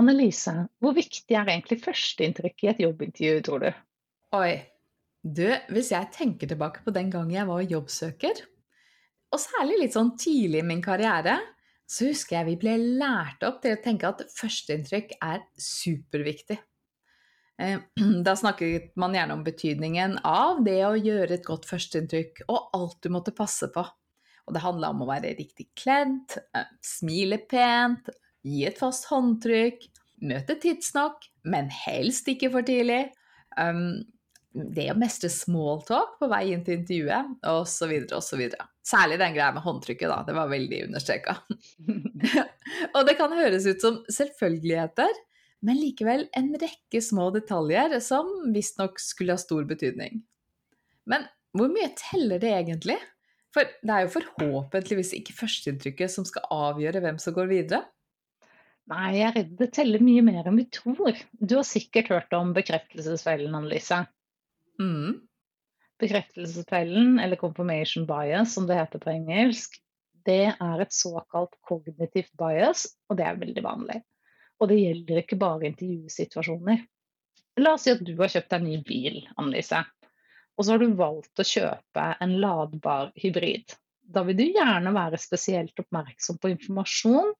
Annelise, hvor viktig er egentlig førsteinntrykket i et jobbintervju, tror du? Oi. Du, hvis jeg tenker tilbake på den gangen jeg var jobbsøker, og særlig litt sånn tidlig i min karriere, så husker jeg vi ble lært opp til å tenke at førsteinntrykk er superviktig. Eh, da snakket man gjerne om betydningen av det å gjøre et godt førsteinntrykk, og alt du måtte passe på. Og det handla om å være riktig kledd, eh, smile pent, gi et fast håndtrykk, møte tidsnok, men helst ikke for tidlig. Um, det å mestre smalltalk på vei inn til intervjuet, osv., osv. Særlig den greia med håndtrykket, da. Det var veldig understreka. og det kan høres ut som selvfølgeligheter, men likevel en rekke små detaljer som visstnok skulle ha stor betydning. Men hvor mye teller det egentlig? For det er jo forhåpentligvis ikke førsteinntrykket som skal avgjøre hvem som går videre. Nei, jeg er redd det teller mye mer enn vi tror. Du har sikkert hørt om bekreftelsesfellen, Annelise. Mm. Bekreftelsesfellen, eller confirmation bias som det heter på engelsk, det er et såkalt kognitivt bias, og det er veldig vanlig. Og det gjelder ikke bare intervjusituasjoner. La oss si at du har kjøpt deg en ny bil, Annelise. Og så har du valgt å kjøpe en ladbar hybrid. Da vil du gjerne være spesielt oppmerksom på informasjon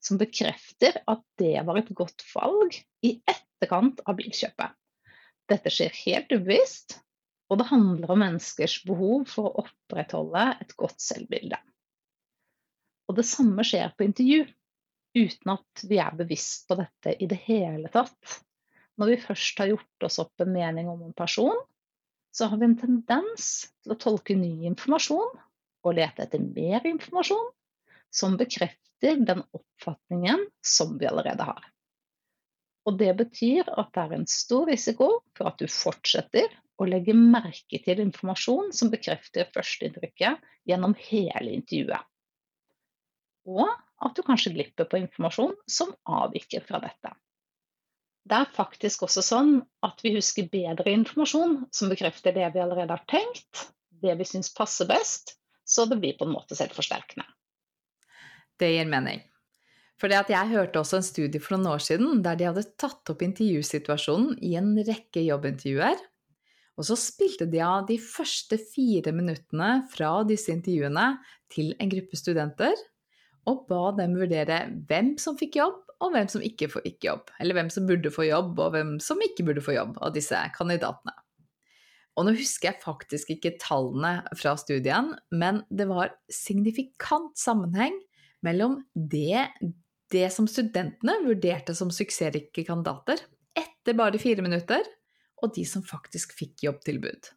som bekrefter at det var et godt valg i etterkant av bilkjøpet. Dette skjer helt ubevisst, og det handler om menneskers behov for å opprettholde et godt selvbilde. Og det samme skjer på intervju, uten at vi er bevisst på dette i det hele tatt. Når vi først har gjort oss opp en mening om en person, så har vi en tendens til å tolke ny informasjon og lete etter mer informasjon som bekrefter den oppfatningen som vi allerede har. Og det betyr at det er en stor risiko for at du fortsetter å legge merke til informasjon som bekrefter førsteinntrykket gjennom hele intervjuet. Og at du kanskje glipper på informasjon som avviker fra dette. Det er faktisk også sånn at vi husker bedre informasjon som bekrefter det vi allerede har tenkt, det vi syns passer best, så det blir på en måte selvforsterkende. Det gir mening. For jeg hørte også en studie for noen år siden der de hadde tatt opp intervjusituasjonen i en rekke jobbintervjuer. Og så spilte de av de første fire minuttene fra disse intervjuene til en gruppe studenter, og ba dem vurdere hvem som fikk jobb, og hvem som ikke fikk jobb. Eller hvem som burde få jobb, og hvem som ikke burde få jobb av disse kandidatene. Og nå husker jeg faktisk ikke tallene fra studien, men det var signifikant sammenheng mellom det det som studentene vurderte som suksessrike kandidater etter bare fire minutter, og de som faktisk fikk jobbtilbud.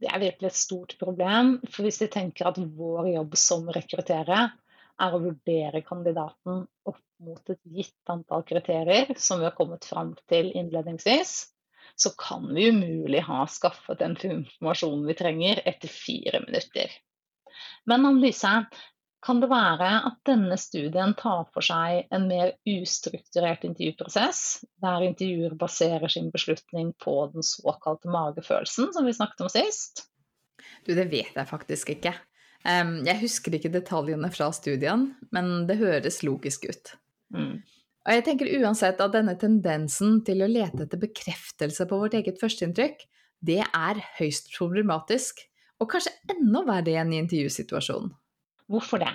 Det er virkelig et stort problem. For hvis vi tenker at vår jobb som rekrutterer er å vurdere kandidaten opp mot et gitt antall kriterier som vi har kommet fram til innledningsvis, så kan vi umulig ha skaffet den informasjonen vi trenger etter fire minutter. Men Annelise, kan det være at denne studien tar for seg en mer ustrukturert intervjuprosess, der intervjuer baserer sin beslutning på den såkalte magefølelsen som vi snakket om sist? Du, det vet jeg faktisk ikke. Jeg husker ikke detaljene fra studien, men det høres logisk ut. Mm. Og jeg tenker uansett at denne tendensen til å lete etter bekreftelse på vårt eget førsteinntrykk, det er høyst problematisk, og kanskje enda verre enn i intervjusituasjonen. Hvorfor det?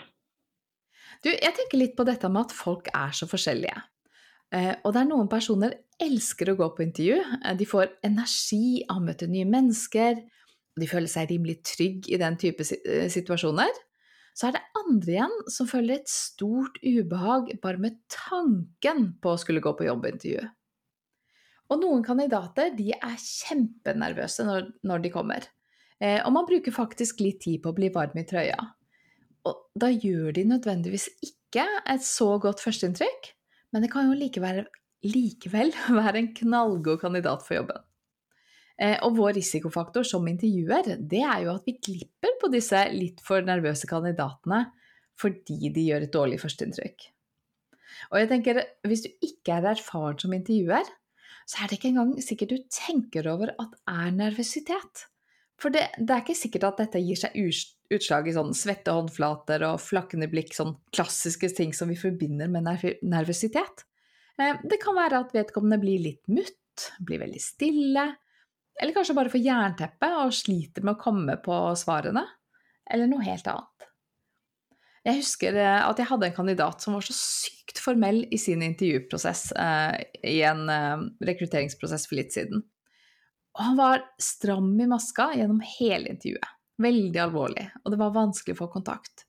Du, jeg tenker litt på dette med at folk er så forskjellige. Eh, og det er noen personer elsker å gå på intervju. Eh, de får energi av å møte nye mennesker. De føler seg rimelig trygg i den type eh, situasjoner. Så er det andre igjen som føler et stort ubehag bare med tanken på å skulle gå på jobbintervju. Og noen kandidater de er kjempenervøse når, når de kommer. Og man bruker faktisk litt tid på å bli varm i trøya. Og da gjør de nødvendigvis ikke et så godt førsteinntrykk, men det kan jo likevel, likevel være en knallgod kandidat for jobben. Eh, og vår risikofaktor som intervjuer, det er jo at vi glipper på disse litt for nervøse kandidatene fordi de gjør et dårlig førsteinntrykk. Og jeg tenker, hvis du ikke er erfaren som intervjuer, så er det ikke engang sikkert du tenker over at er nervøsitet. For det, det, er ikke sikkert at dette gir seg utslag i sånn svette håndflater og flakkende blikk, sånn klassiske ting som vi forbinder med nervøsitet. Eh, det kan være at vedkommende blir litt mutt, blir veldig stille, eller kanskje bare får jernteppe og sliter med å komme på svarene, eller noe helt annet. Jeg husker eh, at jeg hadde en kandidat som var så sykt formell i sin intervjuprosess eh, i en eh, rekrutteringsprosess for litt siden. Og han var stram i maska gjennom hele intervjuet. Veldig alvorlig, og det var vanskelig å få kontakt.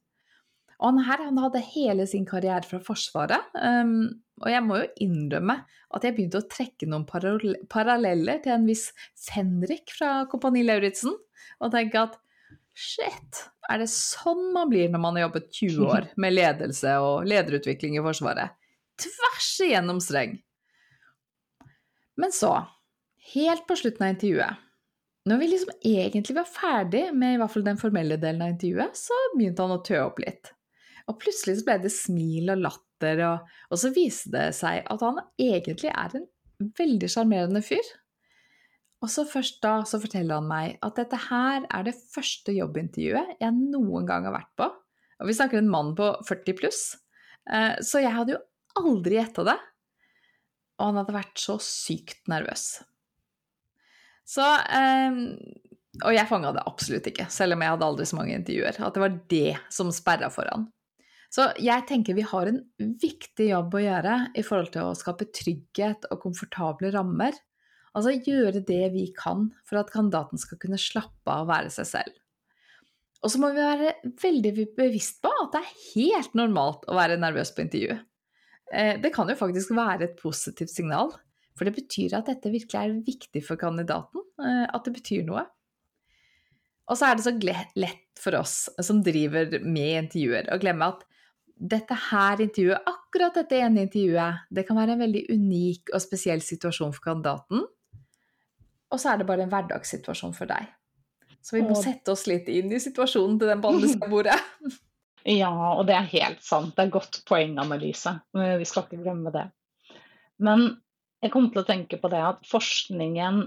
Og han her han hadde hele sin karriere fra Forsvaret, um, og jeg må jo innrømme at jeg begynte å trekke noen paralleller til en viss Fenrik fra Kompani Lauritzen, og tenke at shit, er det sånn man blir når man har jobbet 20 år med ledelse og lederutvikling i Forsvaret? Tvers igjennom streng. Men så, helt på slutten av intervjuet, når vi liksom egentlig var ferdig med i hvert fall den formelle delen av intervjuet, så begynte han å tø opp litt. Og plutselig så ble det smil og latter, og, og så viste det seg at han egentlig er en veldig sjarmerende fyr. Og så først da så forteller han meg at dette her er det første jobbintervjuet jeg noen gang har vært på. Og vi snakker en mann på 40 pluss. Eh, så jeg hadde jo aldri gjetta det. Og han hadde vært så sykt nervøs. Så eh, Og jeg fanga det absolutt ikke, selv om jeg hadde aldri så mange intervjuer. At det var det som sperra foran. Så jeg tenker vi har en viktig jobb å gjøre i forhold til å skape trygghet og komfortable rammer Altså gjøre det vi kan for at kandidaten skal kunne slappe av å være seg selv. Og så må vi være veldig bevisst på at det er helt normalt å være nervøs på intervju. Eh, det kan jo faktisk være et positivt signal, for det betyr at dette virkelig er viktig for kandidaten, eh, at det betyr noe. Og så er det så lett for oss som driver med intervjuer, å glemme at dette her intervjuet, akkurat dette ene intervjuet, det kan være en veldig unik og spesiell situasjon for kandidaten, og så er det bare en hverdagssituasjon for deg. Så vi må sette oss litt inn i situasjonen til den på andre bordet. Ja, og det er helt sant. Det er godt poenganalyse. Vi skal ikke glemme det. Men jeg kom til å tenke på det at forskningen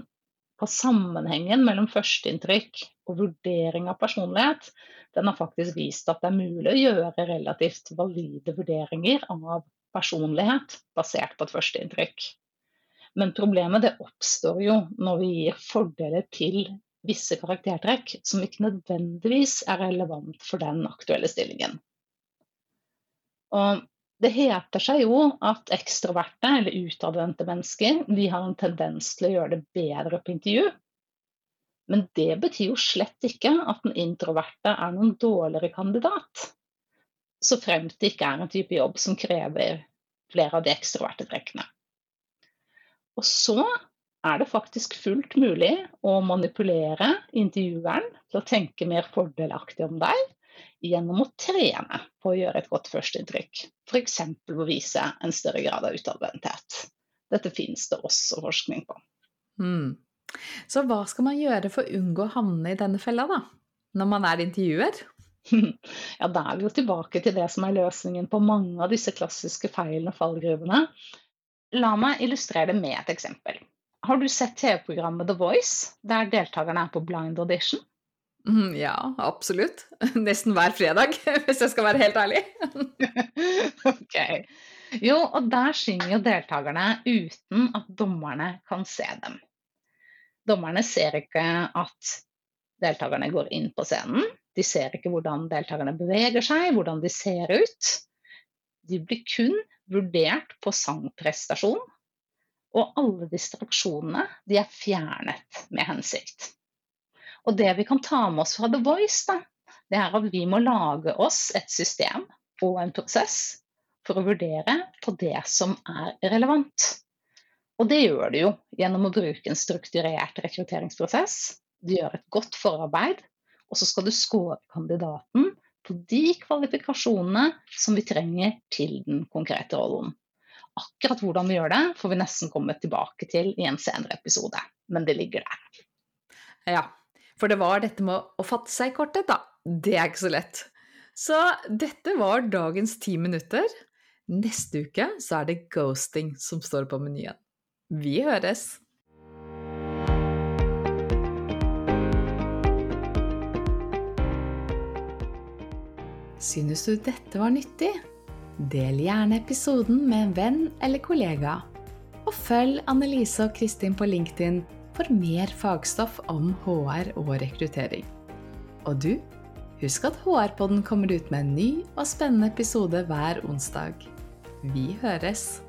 på sammenhengen mellom førsteinntrykk og vurdering av personlighet, den har faktisk vist at det er mulig å gjøre relativt valide vurderinger av personlighet basert på et førsteinntrykk. Men problemet det oppstår jo når vi gir fordeler til visse karaktertrekk som ikke nødvendigvis er relevant for den aktuelle stillingen. Og det heter seg jo at ekstroverte eller utadvendte mennesker de har en tendens til å gjøre det bedre på intervju. Men det betyr jo slett ikke at den introverte er noen dårligere kandidat. Så fremt det ikke er en type jobb som krever flere av de ekstroverte trekkene. Og så er det faktisk fullt mulig å manipulere intervjueren til å tenke mer fordelaktig om deg gjennom å trene på å gjøre et godt førsteinntrykk. F.eks. å vise en større grad av utadvendthet. Dette finnes det også forskning på. Mm. Så hva skal man gjøre for å unngå å havne i denne fella, da? Når man er intervjuer? Ja, da er vi jo tilbake til det som er løsningen på mange av disse klassiske feilene og fallgruvene. La meg illustrere det med et eksempel. Har du sett TV-programmet The Voice, der deltakerne er på blind audition? Mm, ja, absolutt. Nesten hver fredag, hvis jeg skal være helt ærlig. ok. Jo, og der synger jo deltakerne uten at dommerne kan se dem. Dommerne ser ikke at deltakerne går inn på scenen. De ser ikke hvordan deltakerne beveger seg, hvordan de ser ut. De blir kun vurdert på sangprestasjon, og alle distraksjonene de er fjernet med hensikt. Og det vi kan ta med oss fra The Voice, da, det er at vi må lage oss et system og en prosess for å vurdere på det som er relevant. Og det gjør du jo gjennom å bruke en strukturert rekrutteringsprosess. Du gjør et godt forarbeid, og så skal du score kandidaten på de kvalifikasjonene som vi trenger til den konkrete rollen. Akkurat hvordan vi gjør det, får vi nesten komme tilbake til i en senere episode. Men det ligger der. Ja, for det var dette med å fatte seg i korthet, da. Det er ikke så lett. Så dette var dagens ti minutter. Neste uke så er det ghosting som står på menyen. Vi høres! Synes du dette var nyttig? Del gjerne episoden med en venn eller kollega. Og følg Annelise og Kristin på LinkedIn for mer fagstoff om HR og rekruttering. Og du, husk at HR-podden kommer ut med en ny og spennende episode hver onsdag. Vi høres!